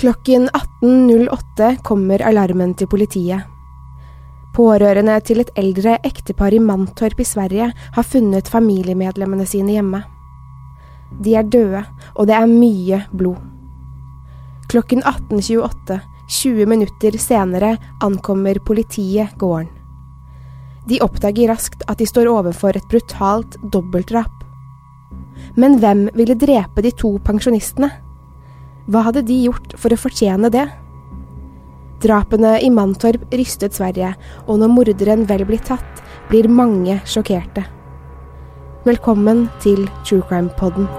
Klokken 18.08 kommer alarmen til politiet. Pårørende til et eldre ektepar i Mantorp i Sverige har funnet familiemedlemmene sine hjemme. De er døde, og det er mye blod. Klokken 18.28, 20 minutter senere, ankommer politiet gården. De oppdager raskt at de står overfor et brutalt dobbeltdrap. Men hvem ville drepe de to pensjonistene? Hva hadde de gjort for å fortjene det? Drapene i Mantorp rystet Sverige, og når morderen vel blir tatt, blir mange sjokkerte. Velkommen til True Crime-podden.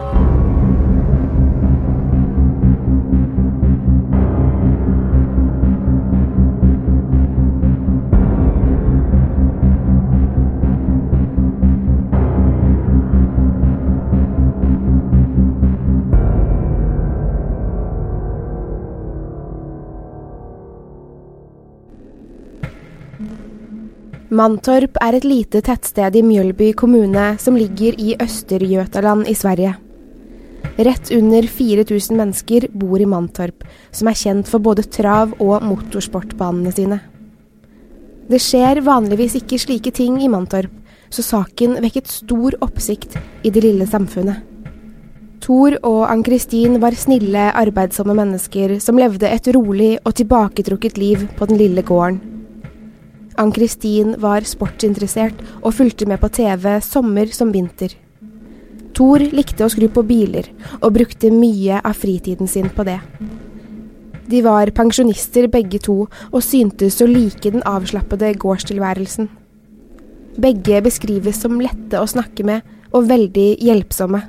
Mantorp er et lite tettsted i Mjølby kommune som ligger i Østergøtaland i Sverige. Rett under 4000 mennesker bor i Mantorp, som er kjent for både trav- og motorsportbanene sine. Det skjer vanligvis ikke slike ting i Mantorp, så saken vekket stor oppsikt i det lille samfunnet. Thor og Ann-Kristin var snille, arbeidsomme mennesker som levde et rolig og tilbaketrukket liv på den lille gården. Ann-Kristin var sportsinteressert og fulgte med på TV sommer som vinter. Thor likte å skru på biler, og brukte mye av fritiden sin på det. De var pensjonister begge to, og syntes å like den avslappede gårdstilværelsen. Begge beskrives som lette å snakke med og veldig hjelpsomme.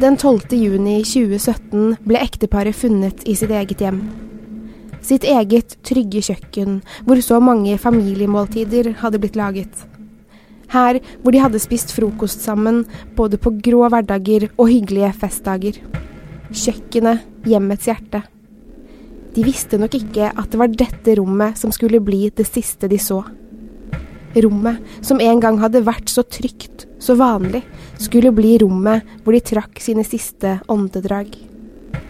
Den 12. juni 2017 ble ekteparet funnet i sitt eget hjem. Sitt eget trygge kjøkken, hvor så mange familiemåltider hadde blitt laget. Her hvor de hadde spist frokost sammen, både på grå hverdager og hyggelige festdager. Kjøkkenet, hjemmets hjerte. De visste nok ikke at det var dette rommet som skulle bli det siste de så. Rommet som en gang hadde vært så trygt, så vanlig, skulle bli rommet hvor de trakk sine siste åndedrag.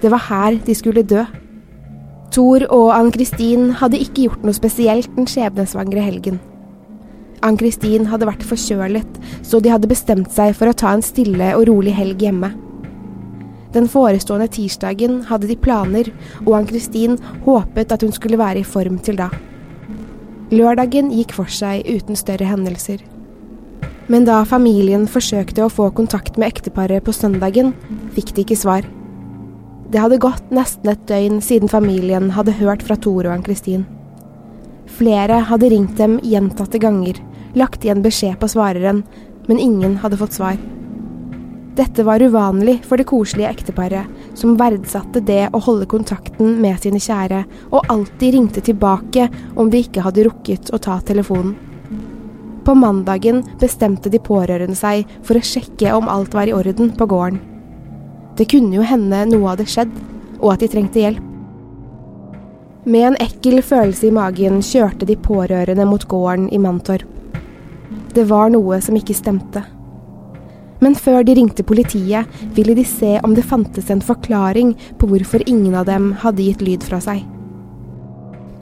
Det var her de skulle dø. Thor og Ann-Kristin hadde ikke gjort noe spesielt den skjebnesvangre helgen. Ann-Kristin hadde vært forkjølet, så de hadde bestemt seg for å ta en stille og rolig helg hjemme. Den forestående tirsdagen hadde de planer, og Ann-Kristin håpet at hun skulle være i form til da. Lørdagen gikk for seg uten større hendelser. Men da familien forsøkte å få kontakt med ekteparet på søndagen, fikk de ikke svar. Det hadde gått nesten et døgn siden familien hadde hørt fra Tore og Ann-Kristin. Flere hadde ringt dem gjentatte ganger, lagt igjen beskjed på svareren, men ingen hadde fått svar. Dette var uvanlig for det koselige ekteparet, som verdsatte det å holde kontakten med sine kjære, og alltid ringte tilbake om de ikke hadde rukket å ta telefonen. På mandagen bestemte de pårørende seg for å sjekke om alt var i orden på gården. Det kunne jo hende noe hadde skjedd, og at de trengte hjelp. Med en ekkel følelse i magen kjørte de pårørende mot gården i Mantorp. Det var noe som ikke stemte. Men før de ringte politiet, ville de se om det fantes en forklaring på hvorfor ingen av dem hadde gitt lyd fra seg.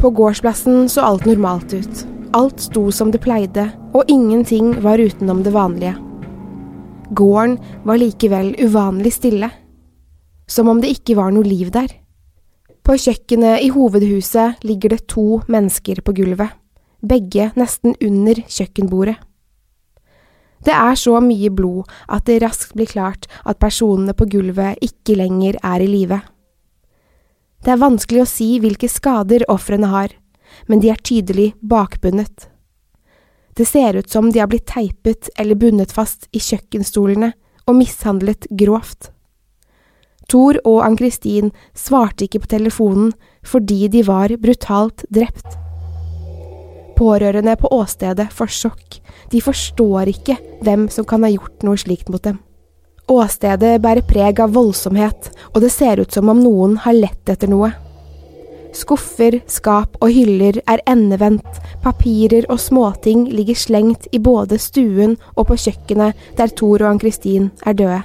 På gårdsplassen så alt normalt ut. Alt sto som det pleide, og ingenting var utenom det vanlige. Gården var likevel uvanlig stille. Som om det ikke var noe liv der. På kjøkkenet i hovedhuset ligger det to mennesker på gulvet, begge nesten under kjøkkenbordet. Det er så mye blod at det raskt blir klart at personene på gulvet ikke lenger er i live. Det er vanskelig å si hvilke skader ofrene har, men de er tydelig bakbundet. Det ser ut som de har blitt teipet eller bundet fast i kjøkkenstolene og mishandlet grovt. Thor og Ann-Kristin svarte ikke på telefonen fordi de var brutalt drept. Pårørende på åstedet får sjokk, de forstår ikke hvem som kan ha gjort noe slikt mot dem. Åstedet bærer preg av voldsomhet, og det ser ut som om noen har lett etter noe. Skuffer, skap og hyller er endevendt, papirer og småting ligger slengt i både stuen og på kjøkkenet der Tor og Ann-Kristin er døde.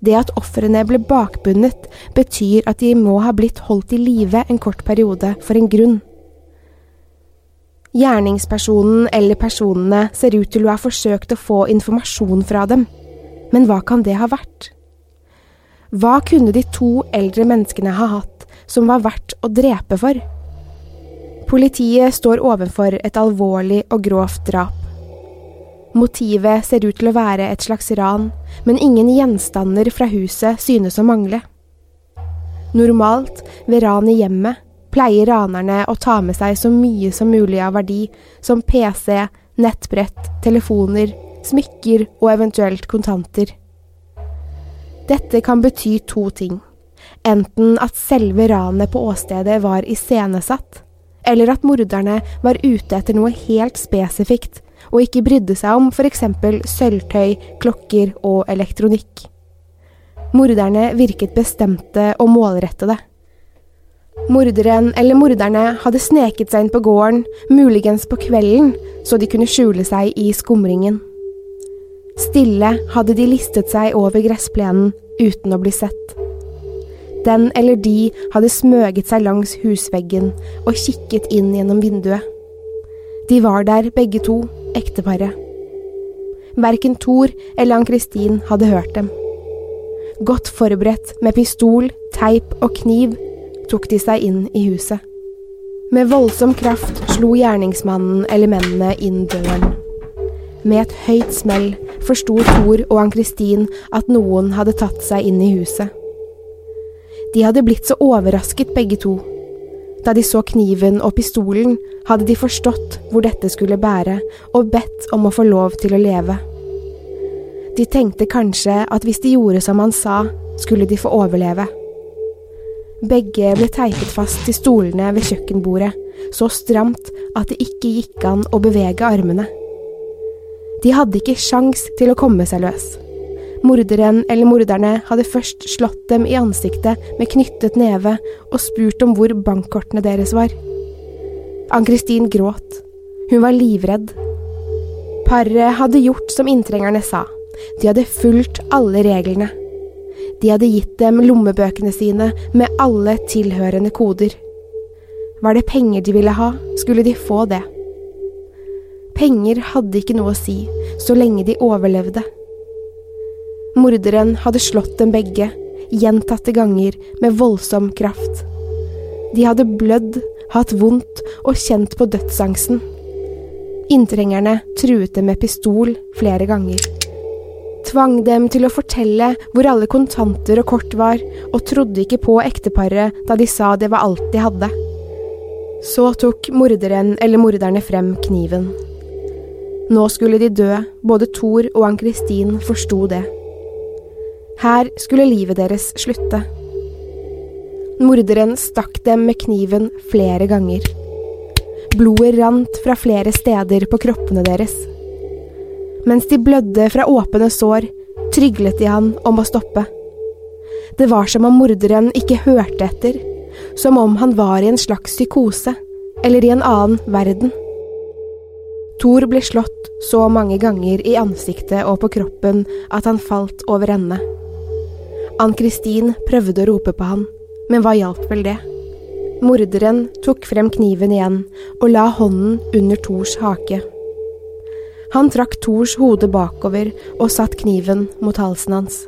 Det at ofrene ble bakbundet, betyr at de må ha blitt holdt i live en kort periode for en grunn. Gjerningspersonen eller personene ser ut til å ha forsøkt å få informasjon fra dem. Men hva kan det ha vært? Hva kunne de to eldre menneskene ha hatt som var verdt å drepe for? Politiet står overfor et alvorlig og grovt drap. Motivet ser ut til å være et slags ran, men ingen gjenstander fra huset synes å mangle. Normalt, ved ran i hjemmet, pleier ranerne å ta med seg så mye som mulig av verdi, som PC, nettbrett, telefoner, smykker og eventuelt kontanter. Dette kan bety to ting. Enten at selve ranet på åstedet var iscenesatt, eller at morderne var ute etter noe helt spesifikt og ikke brydde seg om f.eks. sølvtøy, klokker og elektronikk. Morderne virket bestemte og målrettede. Morderen eller morderne hadde sneket seg inn på gården, muligens på kvelden, så de kunne skjule seg i skumringen. Stille hadde de listet seg over gressplenen uten å bli sett. Den eller de hadde smøget seg langs husveggen og kikket inn gjennom vinduet. De var der begge to, ekteparet. Verken Thor eller Ann-Kristin hadde hørt dem. Godt forberedt med pistol, teip og kniv tok de seg inn i huset. Med voldsom kraft slo gjerningsmannen eller mennene inn døren. Med et høyt smell forsto Thor og Ann-Kristin at noen hadde tatt seg inn i huset. De hadde blitt så overrasket begge to. Da de så kniven og pistolen, hadde de forstått hvor dette skulle bære, og bedt om å få lov til å leve. De tenkte kanskje at hvis de gjorde som han sa, skulle de få overleve. Begge ble teipet fast til stolene ved kjøkkenbordet, så stramt at det ikke gikk an å bevege armene. De hadde ikke sjans til å komme seg løs. Morderen eller morderne hadde først slått dem i ansiktet med knyttet neve og spurt om hvor bankkortene deres var. Ann-Kristin gråt. Hun var livredd. Paret hadde gjort som inntrengerne sa. De hadde fulgt alle reglene. De hadde gitt dem lommebøkene sine med alle tilhørende koder. Var det penger de ville ha, skulle de få det. Penger hadde ikke noe å si så lenge de overlevde. Morderen hadde slått dem begge, gjentatte ganger, med voldsom kraft. De hadde blødd, hatt vondt og kjent på dødsangsten. Inntrengerne truet dem med pistol flere ganger. Tvang dem til å fortelle hvor alle kontanter og kort var, og trodde ikke på ekteparet da de sa det var alt de hadde. Så tok morderen eller morderne frem kniven. Nå skulle de dø, både Thor og Ann-Kristin forsto det. Her skulle livet deres slutte. Morderen stakk dem med kniven flere ganger. Blodet rant fra flere steder på kroppene deres. Mens de blødde fra åpne sår, tryglet de han om å stoppe. Det var som om morderen ikke hørte etter, som om han var i en slags psykose, eller i en annen verden. Thor ble slått så mange ganger i ansiktet og på kroppen at han falt over ende. Ann-Kristin prøvde å rope på han, men hva hjalp vel det? Morderen tok frem kniven igjen og la hånden under Thors hake. Han trakk Thors hode bakover og satt kniven mot halsen hans.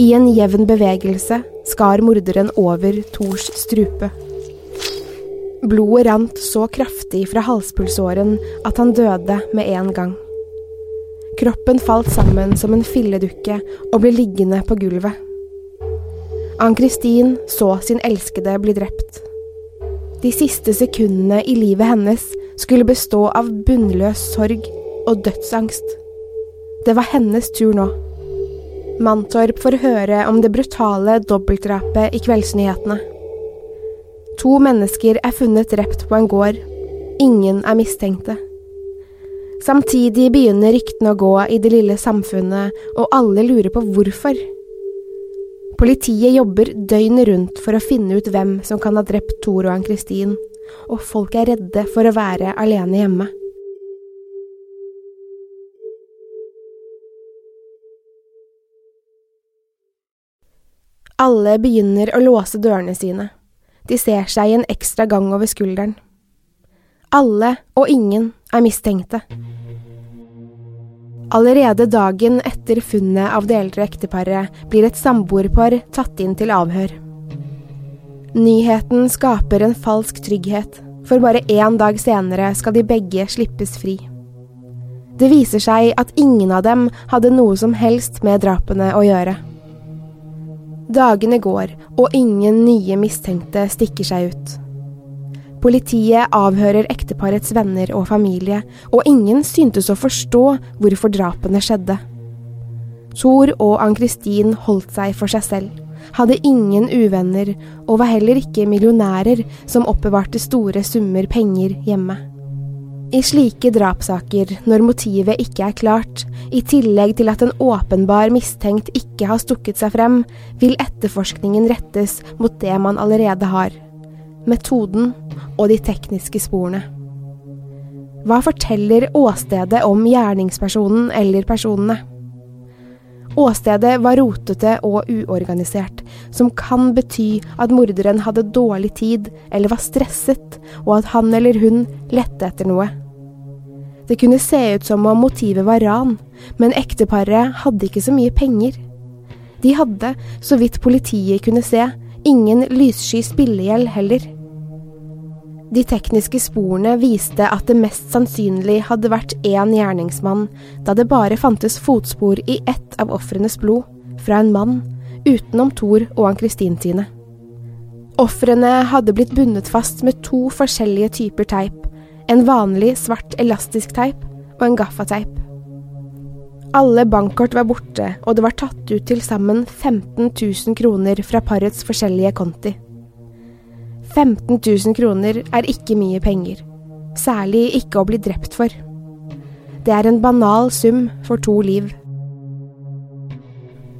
I en jevn bevegelse skar morderen over Thors strupe. Blodet rant så kraftig fra halspulsåren at han døde med en gang. Kroppen falt sammen som en filledukke og ble liggende på gulvet. Ann-Kristin så sin elskede bli drept. De siste sekundene i livet hennes skulle bestå av bunnløs sorg og dødsangst. Det var hennes tur nå. Mantorp får høre om det brutale dobbeltdrapet i kveldsnyhetene. To mennesker er funnet drept på en gård. Ingen er mistenkte. Samtidig begynner ryktene å gå i det lille samfunnet, og alle lurer på hvorfor. Politiet jobber døgnet rundt for å finne ut hvem som kan ha drept Tor og Ann-Kristin, og folk er redde for å være alene hjemme. Alle begynner å låse dørene sine. De ser seg en ekstra gang over skulderen. Alle og ingen er mistenkte. Allerede dagen etter funnet av det eldre ekteparet blir et samboerpar tatt inn til avhør. Nyheten skaper en falsk trygghet, for bare én dag senere skal de begge slippes fri. Det viser seg at ingen av dem hadde noe som helst med drapene å gjøre. Dagene går, og ingen nye mistenkte stikker seg ut. Politiet avhører ekteparets venner og familie, og ingen syntes å forstå hvorfor drapene skjedde. Thor og Ann-Kristin holdt seg for seg selv, hadde ingen uvenner og var heller ikke millionærer som oppbevarte store summer penger hjemme. I slike drapssaker, når motivet ikke er klart, i tillegg til at en åpenbar mistenkt ikke har stukket seg frem, vil etterforskningen rettes mot det man allerede har – metoden og de tekniske sporene. Hva forteller åstedet om gjerningspersonen eller personene? Åstedet var rotete og uorganisert, som kan bety at morderen hadde dårlig tid eller var stresset, og at han eller hun lette etter noe. Det kunne se ut som om motivet var ran, men ekteparet hadde ikke så mye penger. De hadde, så vidt politiet kunne se, ingen lyssky spillegjeld heller. De tekniske sporene viste at det mest sannsynlig hadde vært én gjerningsmann, da det bare fantes fotspor i ett av ofrenes blod, fra en mann, utenom Thor og Ann-Kristin sine. Ofrene hadde blitt bundet fast med to forskjellige typer teip, en vanlig svart elastisk teip og en gaffateip. Alle bankkort var borte, og det var tatt ut til sammen 15 000 kroner fra parets forskjellige konti. 15 000 kroner er ikke mye penger, særlig ikke å bli drept for. Det er en banal sum for to liv.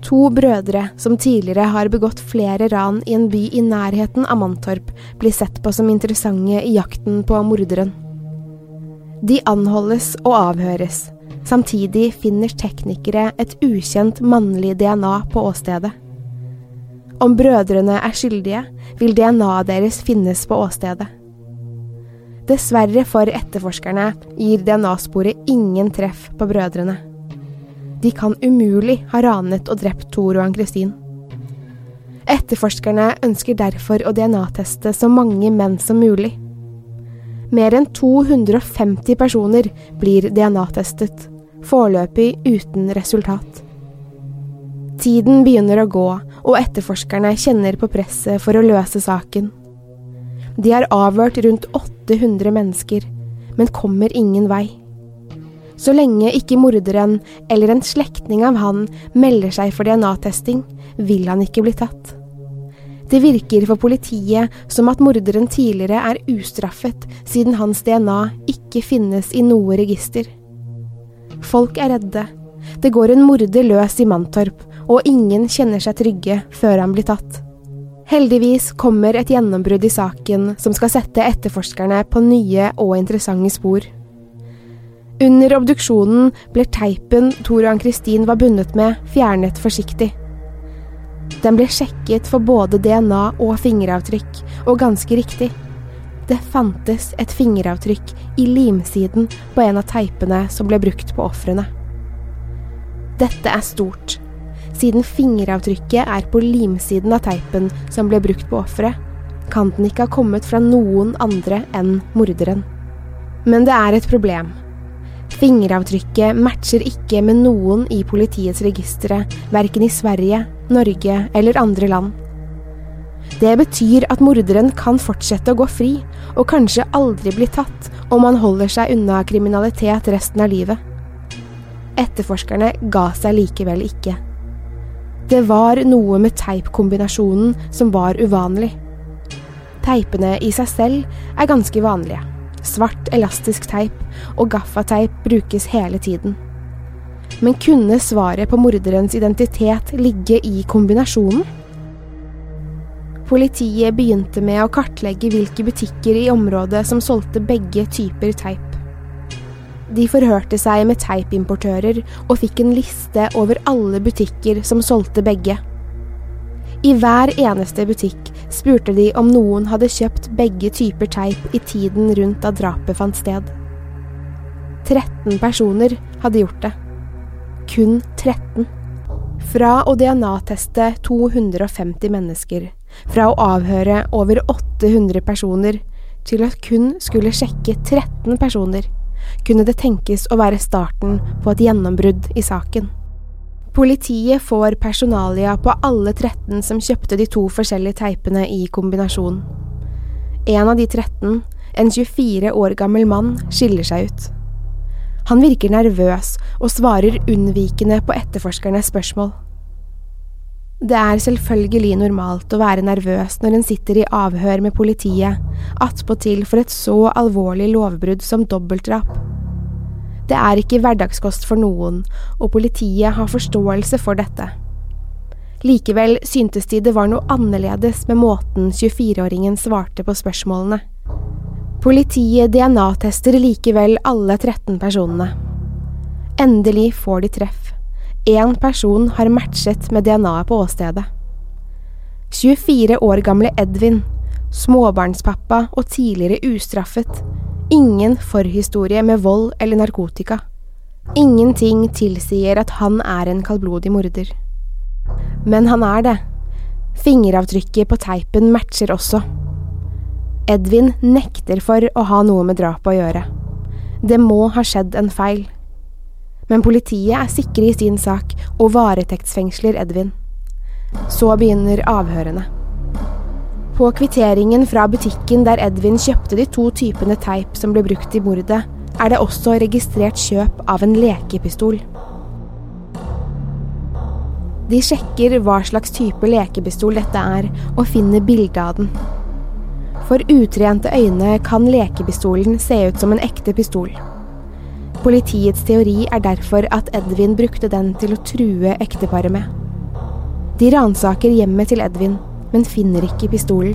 To brødre som tidligere har begått flere ran i en by i nærheten av Mantorp, blir sett på som interessante i jakten på morderen. De anholdes og avhøres. Samtidig finner teknikere et ukjent mannlig DNA på åstedet. Om brødrene er skyldige, vil DNA-et deres finnes på åstedet. Dessverre for etterforskerne gir DNA-sporet ingen treff på brødrene. De kan umulig ha ranet og drept Tor og Ann-Kristin. Etterforskerne ønsker derfor å DNA-teste så mange menn som mulig. Mer enn 250 personer blir DNA-testet, foreløpig uten resultat. Tiden begynner å gå, og etterforskerne kjenner på presset for å løse saken. De har avhørt rundt 800 mennesker, men kommer ingen vei. Så lenge ikke morderen eller en slektning av han melder seg for DNA-testing, vil han ikke bli tatt. Det virker for politiet som at morderen tidligere er ustraffet, siden hans DNA ikke finnes i noe register. Folk er redde. Det går en morder løs i Mantorp, og ingen kjenner seg trygge før han blir tatt. Heldigvis kommer et gjennombrudd i saken som skal sette etterforskerne på nye og interessante spor. Under obduksjonen ble teipen Tor og Ann-Kristin var bundet med, fjernet forsiktig. Den ble sjekket for både DNA og fingeravtrykk, og ganske riktig. Det fantes et fingeravtrykk i limsiden på en av teipene som ble brukt på ofrene. Dette er stort. Siden fingeravtrykket er på limsiden av teipen som ble brukt på offeret, kan den ikke ha kommet fra noen andre enn morderen. Men det er et problem. Fingeravtrykket matcher ikke med noen i politiets registre, verken i Sverige, Norge eller andre land. Det betyr at morderen kan fortsette å gå fri, og kanskje aldri bli tatt om han holder seg unna kriminalitet resten av livet. Etterforskerne ga seg likevel ikke. Det var noe med teipkombinasjonen som var uvanlig. Teipene i seg selv er ganske vanlige. Svart elastisk teip og gaffateip brukes hele tiden. Men kunne svaret på morderens identitet ligge i kombinasjonen? Politiet begynte med å kartlegge hvilke butikker i området som solgte begge typer teip. De forhørte seg med teipimportører og fikk en liste over alle butikker som solgte begge. I hver eneste butikk spurte de om noen hadde kjøpt begge typer teip i tiden rundt da drapet fant sted. 13 personer hadde gjort det. Kun 13. Fra å DNA-teste 250 mennesker, fra å avhøre over 800 personer, til at kun skulle sjekke 13 personer kunne det tenkes å være starten på et gjennombrudd i saken. Politiet får personalia på alle 13 som kjøpte de to forskjellige teipene i kombinasjon. En av de 13, en 24 år gammel mann, skiller seg ut. Han virker nervøs og svarer unnvikende på etterforskernes spørsmål. Det er selvfølgelig normalt å være nervøs når en sitter i avhør med politiet, attpåtil for et så alvorlig lovbrudd som dobbeltdrap. Det er ikke hverdagskost for noen, og politiet har forståelse for dette. Likevel syntes de det var noe annerledes med måten 24-åringen svarte på spørsmålene. Politiet DNA-tester likevel alle 13 personene. Endelig får de treff. Én person har matchet med DNA-et på åstedet. 24 år gamle Edvin, småbarnspappa og tidligere ustraffet. Ingen forhistorie med vold eller narkotika. Ingenting tilsier at han er en kaldblodig morder. Men han er det. Fingeravtrykket på teipen matcher også. Edvin nekter for å ha noe med drapet å gjøre. Det må ha skjedd en feil men politiet er sikre i sin sak og varetektsfengsler Edvin. Så begynner avhørene. På kvitteringen fra butikken der Edvin kjøpte de to typene teip som ble brukt i mordet, er det også registrert kjøp av en lekepistol. De sjekker hva slags type lekepistol dette er, og finner bilde av den. For utrente øyne kan lekepistolen se ut som en ekte pistol. Politiets teori er derfor at Edvin brukte den til å true ekteparet med. De ransaker hjemmet til Edvin, men finner ikke pistolen.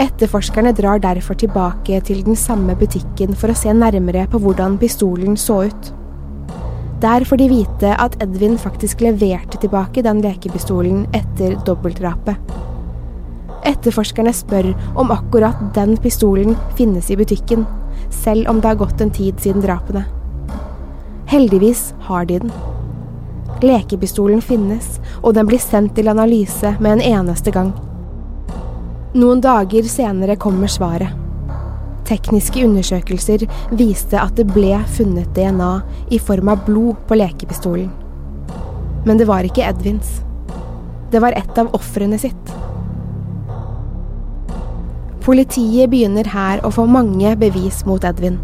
Etterforskerne drar derfor tilbake til den samme butikken for å se nærmere på hvordan pistolen så ut. Der får de vite at Edvin faktisk leverte tilbake den lekepistolen etter dobbeltdrapet. Etterforskerne spør om akkurat den pistolen finnes i butikken, selv om det har gått en tid siden drapene. Heldigvis har de den. Lekepistolen finnes, og den blir sendt til analyse med en eneste gang. Noen dager senere kommer svaret. Tekniske undersøkelser viste at det ble funnet DNA i form av blod på lekepistolen. Men det var ikke Edvins. Det var et av ofrene sitt. Politiet begynner her å få mange bevis mot Edvin.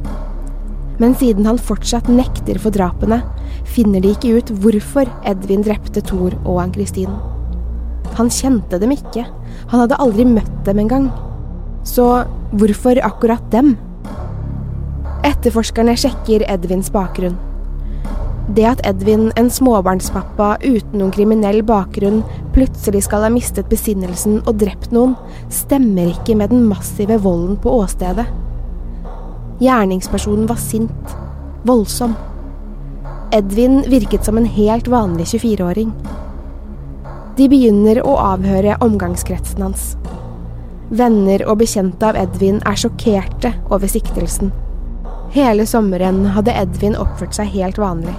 Men siden han fortsatt nekter for drapene, finner de ikke ut hvorfor Edvin drepte Thor og Ann-Kristin. Han kjente dem ikke, han hadde aldri møtt dem engang. Så hvorfor akkurat dem? Etterforskerne sjekker Edvins bakgrunn. Det at Edvin, en småbarnspappa uten noen kriminell bakgrunn, plutselig skal ha mistet besinnelsen og drept noen, stemmer ikke med den massive volden på åstedet. Gjerningspersonen var sint, voldsom. Edvin virket som en helt vanlig 24-åring. De begynner å avhøre omgangskretsen hans. Venner og bekjente av Edvin er sjokkerte over siktelsen. Hele sommeren hadde Edvin oppført seg helt vanlig.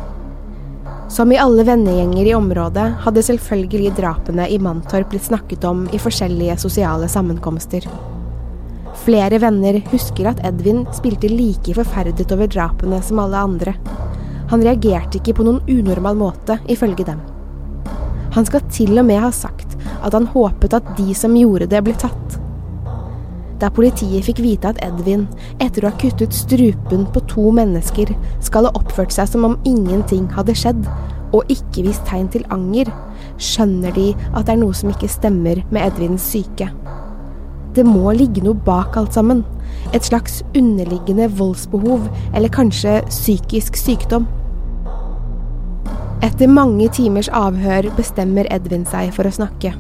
Som i alle vennegjenger i området hadde selvfølgelig drapene i Mantorp blitt snakket om i forskjellige sosiale sammenkomster. Flere venner husker at Edvin spilte like forferdet over drapene som alle andre. Han reagerte ikke på noen unormal måte, ifølge dem. Han skal til og med ha sagt at han håpet at de som gjorde det, ble tatt. Da politiet fikk vite at Edvin, etter å ha kuttet strupen på to mennesker, skal ha oppført seg som om ingenting hadde skjedd, og ikke vist tegn til anger, skjønner de at det er noe som ikke stemmer med Edvins syke. Det må ligge noe bak alt sammen. Et slags underliggende voldsbehov, eller kanskje psykisk sykdom. Etter mange timers avhør bestemmer Edvin seg for å snakke.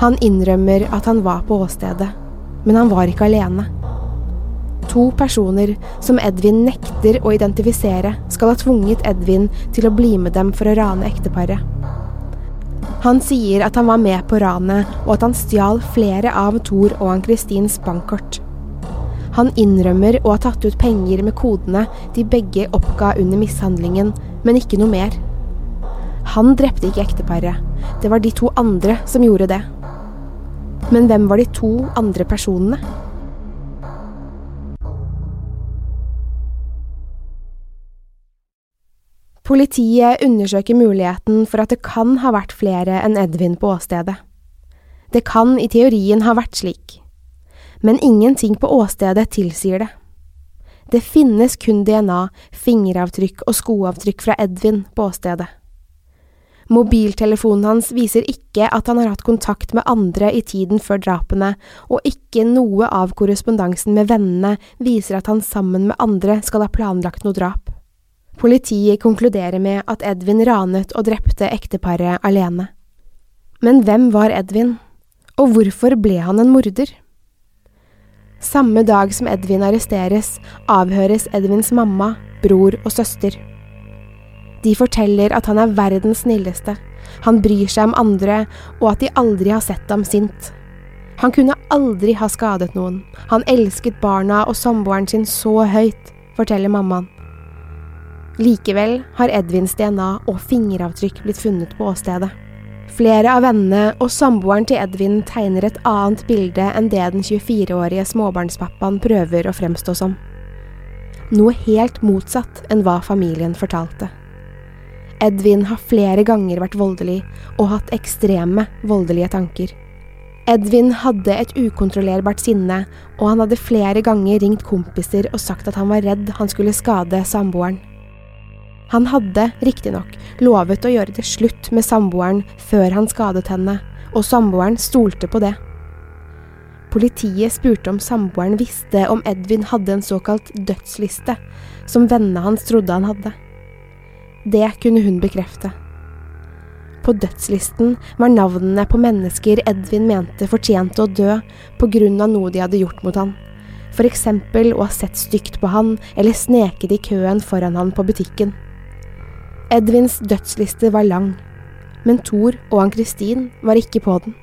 Han innrømmer at han var på åstedet, men han var ikke alene. To personer som Edvin nekter å identifisere, skal ha tvunget Edvin til å bli med dem for å rane ekteparet. Han sier at han var med på ranet, og at han stjal flere av Thor og Ann-Kristins bankkort. Han innrømmer å ha tatt ut penger med kodene de begge oppga under mishandlingen, men ikke noe mer. Han drepte ikke ekteparet, det var de to andre som gjorde det. Men hvem var de to andre personene? Politiet undersøker muligheten for at det kan ha vært flere enn Edvin på åstedet. Det kan i teorien ha vært slik, men ingenting på åstedet tilsier det. Det finnes kun DNA, fingeravtrykk og skoavtrykk fra Edvin på åstedet. Mobiltelefonen hans viser ikke at han har hatt kontakt med andre i tiden før drapene, og ikke noe av korrespondansen med vennene viser at han sammen med andre skal ha planlagt noe drap. Politiet konkluderer med at Edvin ranet og drepte ekteparet alene. Men hvem var Edvin, og hvorfor ble han en morder? Samme dag som Edvin arresteres, avhøres Edvins mamma, bror og søster. De forteller at han er verdens snilleste, han bryr seg om andre, og at de aldri har sett ham sint. Han kunne aldri ha skadet noen, han elsket barna og samboeren sin så høyt, forteller mammaen. Likevel har Edvins DNA og fingeravtrykk blitt funnet på åstedet. Flere av vennene og samboeren til Edvin tegner et annet bilde enn det den 24-årige småbarnspappaen prøver å fremstå som. Noe helt motsatt enn hva familien fortalte. Edvin har flere ganger vært voldelig og hatt ekstreme voldelige tanker. Edvin hadde et ukontrollerbart sinne, og han hadde flere ganger ringt kompiser og sagt at han var redd han skulle skade samboeren. Han hadde, riktignok, lovet å gjøre det slutt med samboeren før han skadet henne, og samboeren stolte på det. Politiet spurte om samboeren visste om Edvin hadde en såkalt dødsliste, som vennene hans trodde han hadde. Det kunne hun bekrefte. På dødslisten var navnene på mennesker Edvin mente fortjente å dø på grunn av noe de hadde gjort mot han, eksempel å ha sett stygt på han eller sneket i køen foran han på butikken. Edvins dødsliste var lang, men Thor og Ann-Kristin var ikke på den.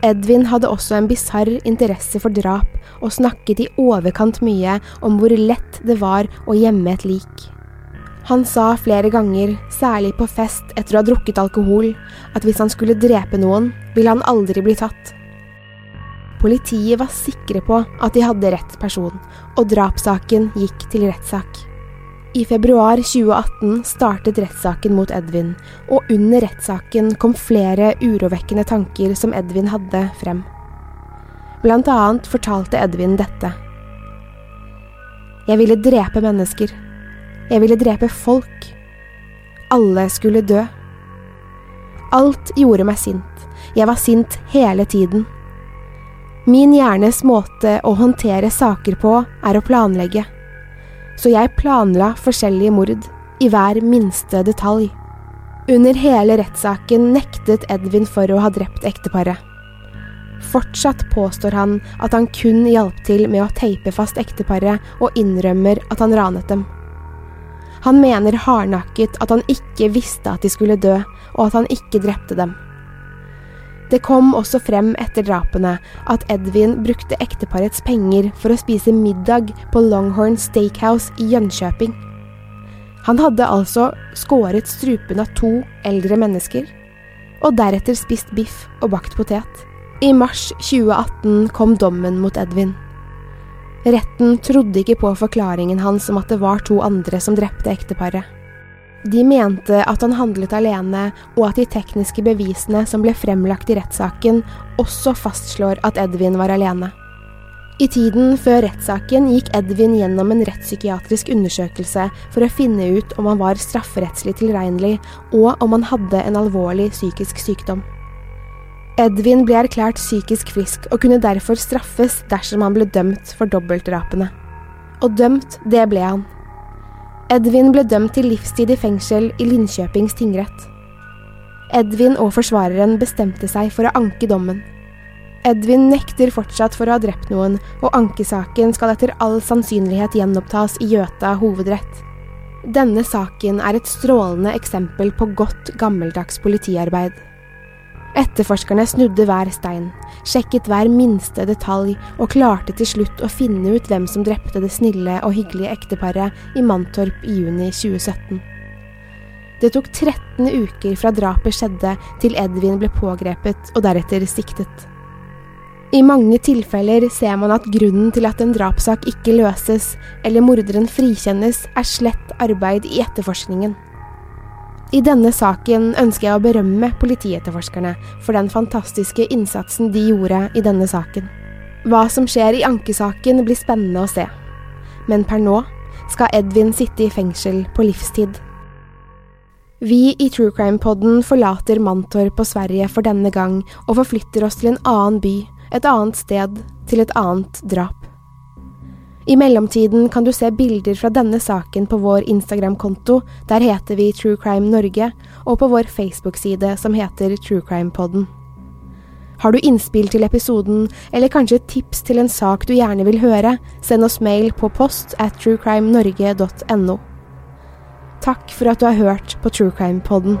Edvin hadde også en bisarr interesse for drap og snakket i overkant mye om hvor lett det var å gjemme et lik. Han sa flere ganger, særlig på fest etter å ha drukket alkohol, at hvis han skulle drepe noen, ville han aldri bli tatt. Politiet var sikre på at de hadde rett person, og drapssaken gikk til rettssak. I februar 2018 startet rettssaken mot Edvin, og under rettssaken kom flere urovekkende tanker som Edvin hadde, frem. Blant annet fortalte Edvin dette. Jeg ville drepe mennesker. Jeg ville drepe folk. Alle skulle dø. Alt gjorde meg sint. Jeg var sint hele tiden. Min hjernes måte å håndtere saker på er å planlegge så jeg planla forskjellige mord. i hver minste detalj. Under hele rettssaken nektet Edvin for å ha drept ekteparet. Fortsatt påstår han at han kun hjalp til med å teipe fast ekteparet, og innrømmer at han ranet dem. Han mener hardnakket at han ikke visste at de skulle dø, og at han ikke drepte dem. Det kom også frem etter drapene at Edvin brukte ekteparets penger for å spise middag på Longhorn Steakhouse i Jönköping. Han hadde altså skåret strupen av to eldre mennesker, og deretter spist biff og bakt potet. I mars 2018 kom dommen mot Edvin. Retten trodde ikke på forklaringen hans om at det var to andre som drepte ekteparet. De mente at han handlet alene, og at de tekniske bevisene som ble fremlagt i rettssaken, også fastslår at Edvin var alene. I tiden før rettssaken gikk Edvin gjennom en rettspsykiatrisk undersøkelse for å finne ut om han var strafferettslig tilregnelig, og om han hadde en alvorlig psykisk sykdom. Edvin ble erklært psykisk frisk og kunne derfor straffes dersom han ble dømt for dobbeltdrapene. Og dømt, det ble han. Edvin ble dømt til livstid i fengsel i Linköpings tingrett. Edvin og forsvareren bestemte seg for å anke dommen. Edvin nekter fortsatt for å ha drept noen, og ankesaken skal etter all sannsynlighet gjenopptas i Gjøta hovedrett. Denne saken er et strålende eksempel på godt, gammeldags politiarbeid. Etterforskerne snudde hver stein, sjekket hver minste detalj og klarte til slutt å finne ut hvem som drepte det snille og hyggelige ekteparet i Mantorp i juni 2017. Det tok 13 uker fra drapet skjedde til Edvin ble pågrepet og deretter siktet. I mange tilfeller ser man at grunnen til at en drapssak ikke løses eller morderen frikjennes, er slett arbeid i etterforskningen. I denne saken ønsker jeg å berømme politietterforskerne for den fantastiske innsatsen de gjorde i denne saken. Hva som skjer i ankesaken blir spennende å se, men per nå skal Edvin sitte i fengsel på livstid. Vi i True Crime-podden forlater Mantorp og Sverige for denne gang og forflytter oss til en annen by, et annet sted, til et annet drap. I mellomtiden kan du se bilder fra denne saken på vår Instagram-konto, der heter vi True Crime Norge, og på vår Facebook-side som heter True Crime Podden. Har du innspill til episoden, eller kanskje tips til en sak du gjerne vil høre, send oss mail på post at truecrimenorge.no. Takk for at du har hørt på True Crime Podden.